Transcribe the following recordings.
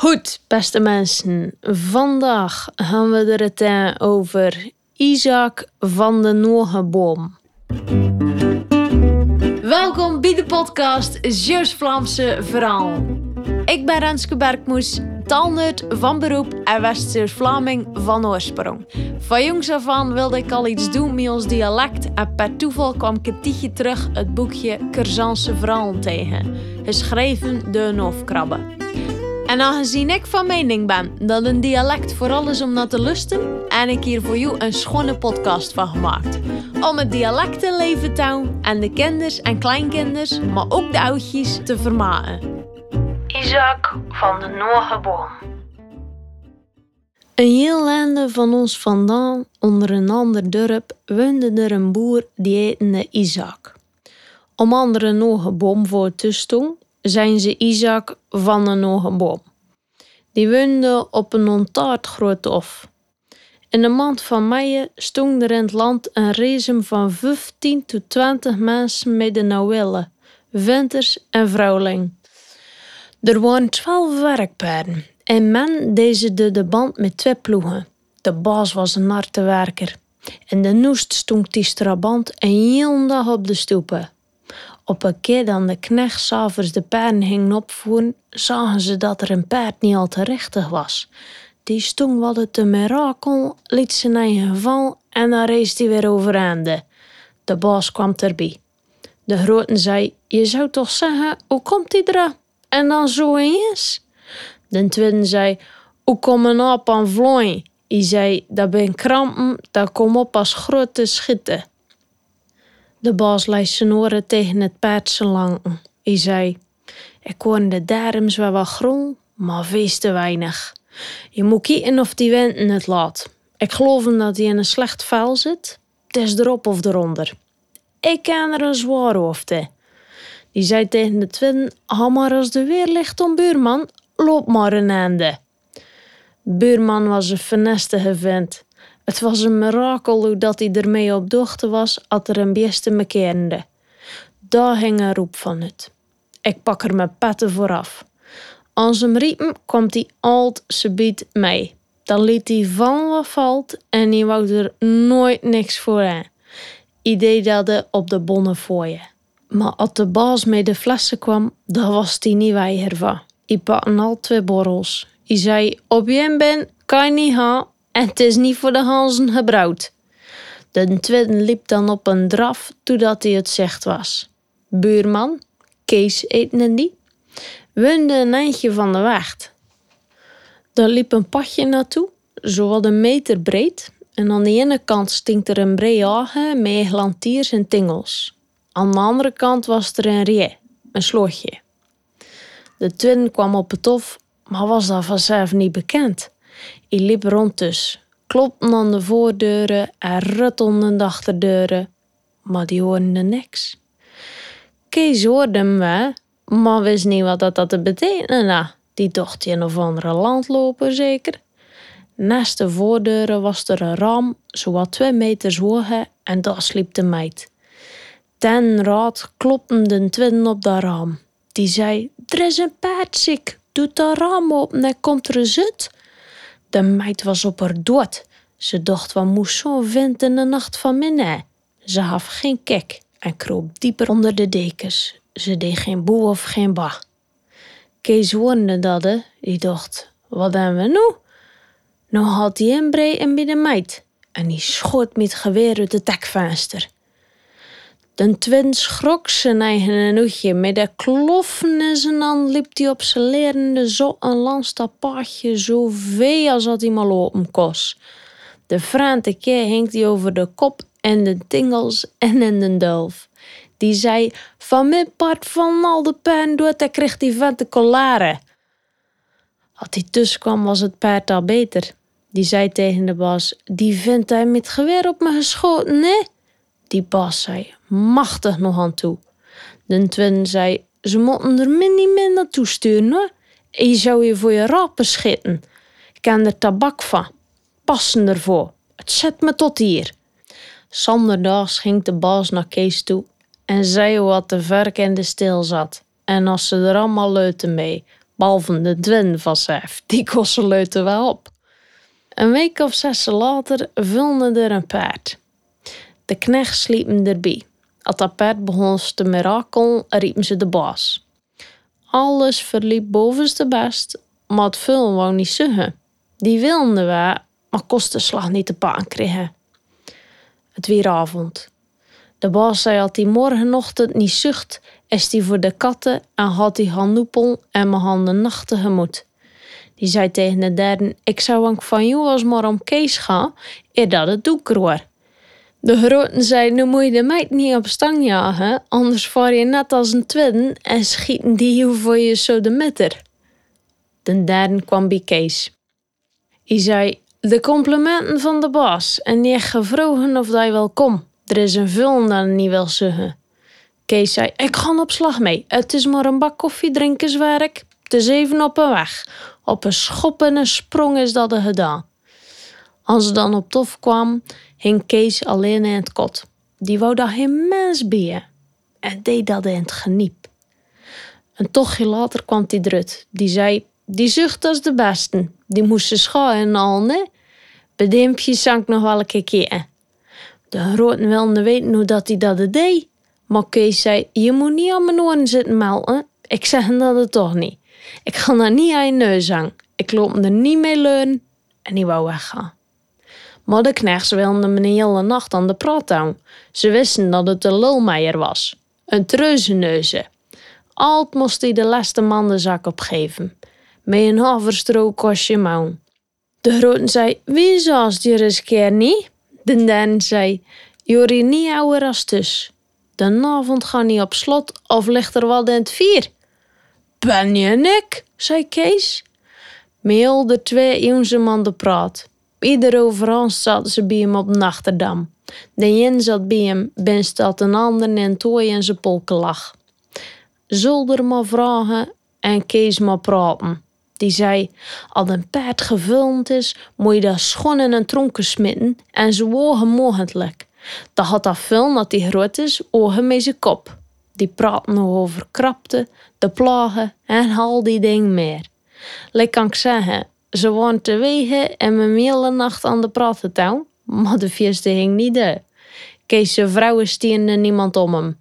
Goed, beste mensen. Vandaag gaan we er het eh, over Isaac van de Nogenboom. Welkom bij de podcast Zeeuws-Vlaamse Verhaal. Ik ben Renske Berkmoes, taalnerd van beroep en West-Vlaming van oorsprong. Van jongs af aan wilde ik al iets doen met ons dialect en per toeval kwam ik een tijdje terug het boekje Curzanse Verhalen tegen, geschreven door een hoofdkrabbe. En aangezien ik van mening ben dat een dialect vooral is om naar te lusten, heb ik hier voor jou een schone podcast van gemaakt. Om het dialect in leven te houden en de kinders en kleinkinders, maar ook de oudjes, te vermaken. Isaac van de Noorgeboom. Een heel einde van ons vandaan, onder een ander dorp, woonde er een boer die heette Isaac. Om andere Noorgeboom voor te staan, zijn ze Isaac van de Nogenboom. Die woonde op een ontaard groot hof. In de maand van mei stond er in het land een rezen van 15 tot 20 mensen met de nauwille, venters en vrouwling. Er waren 12 werkpaarden en men deze de, band met twee ploegen. De baas was een harte werker. En de noest stond die strabant een heel dag op de stoepen. Op een keer dan de knecht s'avonds de paarden gingen opvoeren, zagen ze dat er een paard niet al te richtig was. Die stond wat het een mirakel, liet zijn eigen val en dan rees hij weer overeinde. De baas kwam erbij. De grote zei, je zou toch zeggen, hoe komt hij er? En dan zo eens. De tweede zei, hoe kom een op aan vlooien? Hij zei, dat ben krampen, dat kom op als grote schitten. De baas lei zijn tegen het paard langen. Hij zei, ik hoorde darms wel wat groen, maar wees te weinig. Je moet kijken of die wenten het laat. Ik geloof dat hij in een slecht vuil zit. Het erop of eronder. Ik ken er een zwaar hoofd. Die zei tegen de twin, ha maar als de weer ligt om buurman, loop maar een einde. Buurman was een vernestige vent. Het was een mirakel hoe dat hij ermee op dochter was, als er een beste me kende. Daar hing een roep van het. Ik pak er mijn petten vooraf. Als hem riepen, kwam hij alt biedt mee. Dan liet hij van wat valt en hij wou er nooit niks voor aan. Idee dat op de bonnen voor je. Maar als de baas met de flessen kwam, dan was hij niet weiger van. Hij pakte al twee borrels. Hij zei, op je ben, kan je niet gaan en het is niet voor de hanzen gebrouwd. De tweede liep dan op een draf totdat hij het zegt was. Buurman, Kees eten die, woonde een eindje van de weg. Daar liep een padje naartoe, zowat een meter breed, en aan de ene kant stinkt er een breage met lantiers en tingels. Aan de andere kant was er een rie, een slotje. De twin kwam op het hof, maar was daar vanzelf niet bekend. Liep rond dus, klopte aan de voordeuren en ruttelde de achterdeuren, maar die hoorden niks. Kees hoorde hem wel, maar wist niet wat dat, dat te betekenen Die dacht een of andere landloper zeker. Naast de voordeuren was er een raam, zowat twee meters hoog, en daar sliep de meid. Ten raad klopte de twin op dat raam. Die zei: Er is een paard ziek, doe dat raam open en komt er een zut. De meid was op haar dood. Ze dacht wat moest zo'n vent in de nacht van minne. Ze had geen kek en kroop dieper onder de dekens. Ze deed geen boe of geen ba. Kees hoorde dat, he. die dacht, wat hebben we nu? Nou had hij inbrei en bij de meid en die schoot met geweer uit het dekvenster. De twin schrok zijn eigen noetje. Met de kloffen in zijn hand liep hij op zijn lerende zo een landstappaadje zo veel als dat hij maar lopen kost. De frante keer hinkt hij over de kop en de tingels en in de dulf. Die zei, van mijn part van al de pijn doet, hij kreeg die vente kolaren. Als hij tussen kwam was het paard al beter. Die zei tegen de baas, die vindt hij met geweer op me geschoten, nee? Die baas zei, machtig nog aan toe. De twin zei, ze moeten er min niet meer naartoe sturen hoor. En je zou je voor je rapen schitten. Ik ken er tabak van. Passen ervoor. Het zet me tot hier. Sanderdags ging de baas naar Kees toe en zei wat de verk in de stil zat. En als ze er allemaal leuten mee, behalve de twin van Sef, die kosten leuten wel op. Een week of zes later vulde er een paard. De knecht sliepen erbij. Als dat paard begon te mirakel, riepen ze de baas. Alles verliep bovenste best, maar het vullen wou niet zeggen. Die wilden we, maar kostte slag niet te paan krijgen. Het weer avond. De baas zei dat hij morgenochtend niet zucht, is hij voor de katten en had hij handoepel en mijn handen nachten gemoed. Die zei tegen de derde, ik zou ook van jou als maar om Kees gaan, eer dat het doek hoor. De groten zei, nu moet je de meid niet op stang jagen, anders vaar je net als een twin en schieten die voor je zo de meter. De derde kwam bij Kees. Hij zei, de complimenten van de baas en heeft gevraagd of hij wel kom. Er is een vullen dat niet wil zeggen. Kees zei, ik ga op slag mee. Het is maar een bak koffiedrinkerswerk. Het is even op een weg. Op een schop en een sprong is dat er gedaan. Als ze dan op tof kwam, hing Kees alleen in het kot. Die wou daar geen mens bij en deed dat in het geniep. Een tochtje later kwam die drut. Die zei, die zucht als de beste. Die moest ze en al, ne? Bedempje zank nog wel een keer. De groten wilden weten hoe dat hij dat deed. Maar Kees zei, je moet niet aan mijn oren zitten melden. Ik zeg dat het toch niet. Ik ga daar niet aan je neus aan. Ik loop er niet mee leunen. En die wou weggaan. Maar de knechts wilden me de hele nacht aan de houden. Ze wisten dat het een lulmeier was. Een treuzenneuze. Alt moest hij de laatste man de zak opgeven. Met een haverstrook kostje mouw. De groten zei, wie zoals die eens keer niet? De derde zei, Jori niet ouder als dus. De avond gaat niet op slot of ligt er wat in het vier? Ben je nik? zei Kees. Meel de twee jonge man de praat. Ieder overal zaten ze bij hem op Nachterdam. De een zat bij hem, ben staat een ander en tooi in zijn polken lag. Zolder maar vragen en Kees maar praten. Die zei, als een paard gevuld is, moet je dat schoon in een tronken smitten en zo ogen mogelijk. Dan had dat film dat die groot is, ogen met zijn kop. Die praat nog over krapte, de plagen en al die dingen meer. Lek kan ik zeggen, ze waren te wegen en me hele nacht aan de praten touw, maar de vierste hing niet. Kees zijn vrouwen stierde niemand om hem.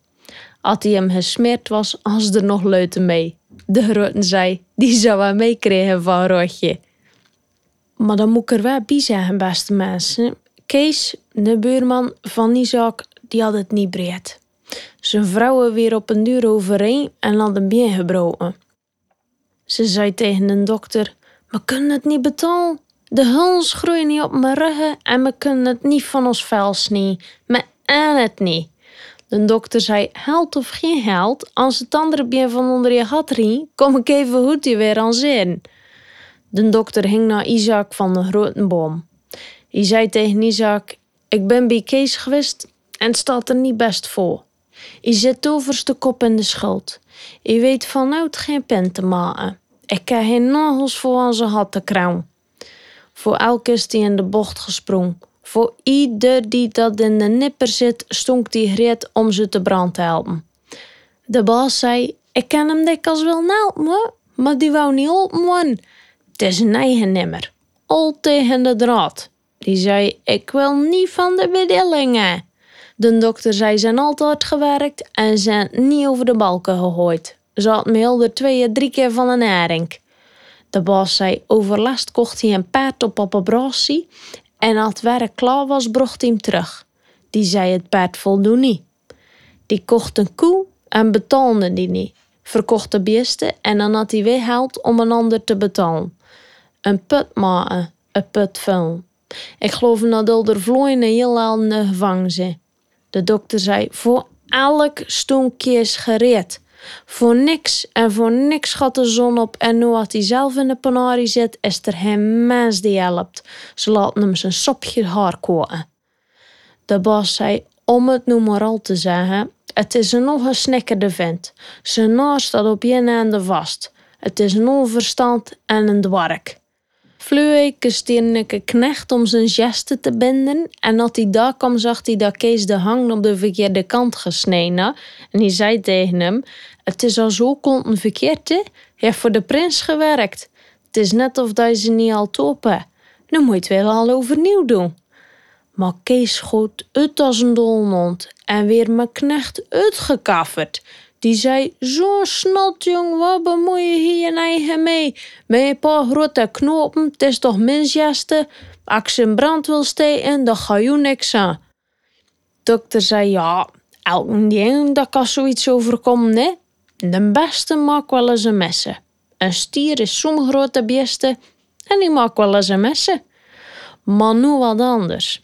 Als hij hem gesmeerd was, als er nog leuten mee. De groten zei, die zou wel meekregen van Rotje. Maar dan moet ik er wel bij zeggen, beste mensen. Kees, de buurman van die die had het niet breed. Zijn vrouwen weer op een duur overeen en had een been gebroken. Ze zei tegen de dokter: We kunnen het niet betalen. De huls groeien niet op mijn ruggen en we kunnen het niet van ons vel snijden. Me en het niet. De dokter zei: Geld of geen geld, als het andere been van onder je gat rie, kom ik even goed je weer aan zin. De dokter hing naar Isaac van de grote boom. Hij zei tegen Isaac: Ik ben bij Kees geweest en het staat er niet best voor. Je zit overste kop in de schuld. Je weet vanuit geen pen te maken. Ik kan geen nagels voor aan zijn krauwen. Voor elke is die in de bocht gesprongen. Voor ieder die dat in de nipper zit, stonk die greet om ze te brand te helpen. De baas zei: Ik kan hem dikwijls wel helpen, maar die wou niet helpen. Het is een eigen nimmer. Al tegen de draad. Die zei: Ik wil niet van de bedellingen. De dokter zei: Ze zijn altijd gewerkt en zijn niet over de balken gegooid. Had me de twee, drie keer van een haring. De baas zei: Overlast kocht hij een paard op operatie en als het werk klaar was, bracht hij hem terug. Die zei: Het paard voldoen niet. Die kocht een koe en betaalde die niet. Verkocht de beesten en dan had hij weer geld om een ander te betalen. Een put maken, een put vullen. Ik geloof dat er vlooien heel al in de De dokter zei: Voor elk stonkje is gereed. Voor niks en voor niks gaat de zon op en nu als hij zelf in de panarie zit, is er geen mens die helpt. Ze laten hem zijn sopje haar koken. De baas zei, om het nu maar al te zeggen, het is een nog een snikkerde vent. Zijn naast staat op je einde vast. Het is een onverstand en een dwark. Vleeuweke stierneke knecht om zijn gesten te binden. En als hij daar kwam, zag hij dat Kees de hang op de verkeerde kant gesneden. En hij zei tegen hem: Het is al zo konten verkeerd, hè? Hij voor de prins gewerkt. Het is net of dat ze niet al topen. Nu moet je het wel al overnieuw doen. Maar Kees schoot uit als een dolmond en weer mijn knecht uitgekafferd. Die zei, zo snot jong, wat bemoei je hier eigen mee? Met een paar grote knopen, het is toch minstjaste? Als je in brand wil steken, dan ga je niks aan. Dokter zei, ja, elke ding dat kan zoiets overkomen, hè? De beste maakt wel eens een messen. Een stier is zo'n grote beste en die maakt wel eens een messen. Maar nu wat anders.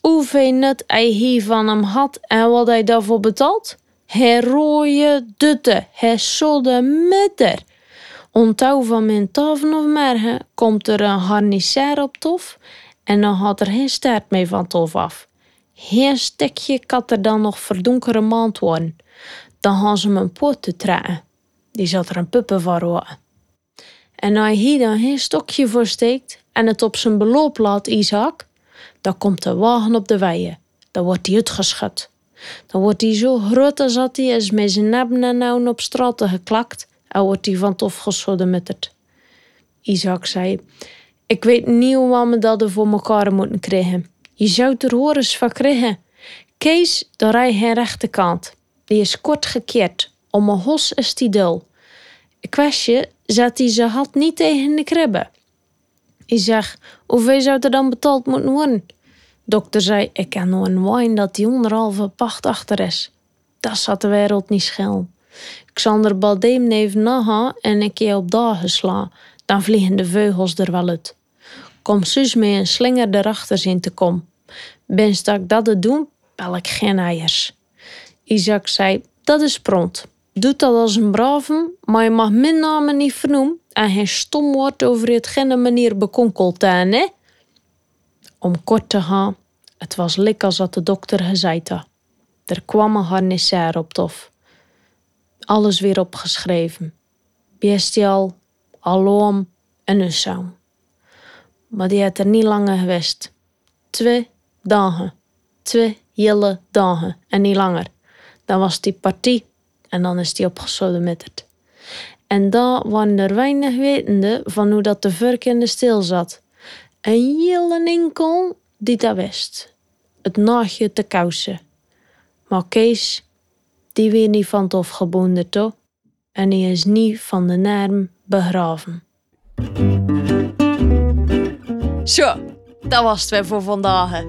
Hoeveel nut hij hier van hem had en wat hij daarvoor betaalt? Hij rooie dutte, hij solde meter. Ontouw van mijn taven of mergen komt er een harnissair op tof en dan had er geen staart mee van tof af. Geen stekje kan er dan nog verdonkere maand worden. Dan gaan ze mijn poot te trekken. Die zat er een puppen van roken. En als hij dan geen stokje voor steekt en het op zijn beloop laat, Isaac, dan komt de wagen op de weien. Dan wordt hij uitgeschud. Dan wordt hij zo groot als dat hij is met zijn nebben en nou op straten geklakt en wordt hij van tof gesodemitterd. Isaac zei, ik weet niet hoe we dat voor elkaar moeten krijgen. Je zou er horens van krijgen. Kees, daar rijdt geen rechterkant. Die is kort gekeerd. Om een hos is die dul. Ik wist je, zet hij ze had niet tegen de kribben. Ik zeg, hoeveel zou er dan betaald moeten worden? Dokter zei, ik ken nog een wijn dat die onderhalve pacht achter is. Dat zat de wereld niet schel. Xander Baldeem neef naha en ik keer op dagen sla. Dan vliegen de vleugels er wel uit. Kom zus mee een slinger erachter zien te kom. Benst ik dat te doen, bel ik geen eiers. Isaac zei, dat is pront. Doet dat als een brave, maar je mag mijn namen niet vernoemen en geen stom woord over het geen manier bekonkeld hè? Om kort te gaan, het was lik als dat de dokter gezegd had. Er kwam een harnissair op tof. Alles weer opgeschreven. Bestial, alarm en zoon. Maar die had er niet langer geweest. Twee dagen. Twee hele dagen en niet langer. Dan was die partie en dan is die opgesodemitterd. En daar waren er weinig wetende van hoe dat de vurk in de stil zat. Een hele enkel die dat wist. Het nachtje te kousen. Maar Kees, die weer niet van het of gebonden toch? En die is niet van de naam begraven. Zo, dat was het weer voor vandaag.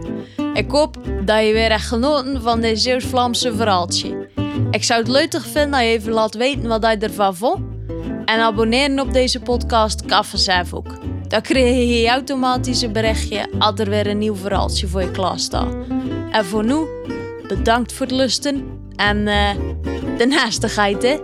Ik hoop dat je weer echt genoten van dit Zeeuws-Vlaamse verhaaltje. Ik zou het leuk vinden dat je even laat weten wat je ervan vond. En abonneren op deze podcast vanzelf ook. Dan krijg je automatisch een berichtje als er weer een nieuw verhaaltje voor je staat. En voor nu, bedankt voor het lusten en uh, de naastigheid hè.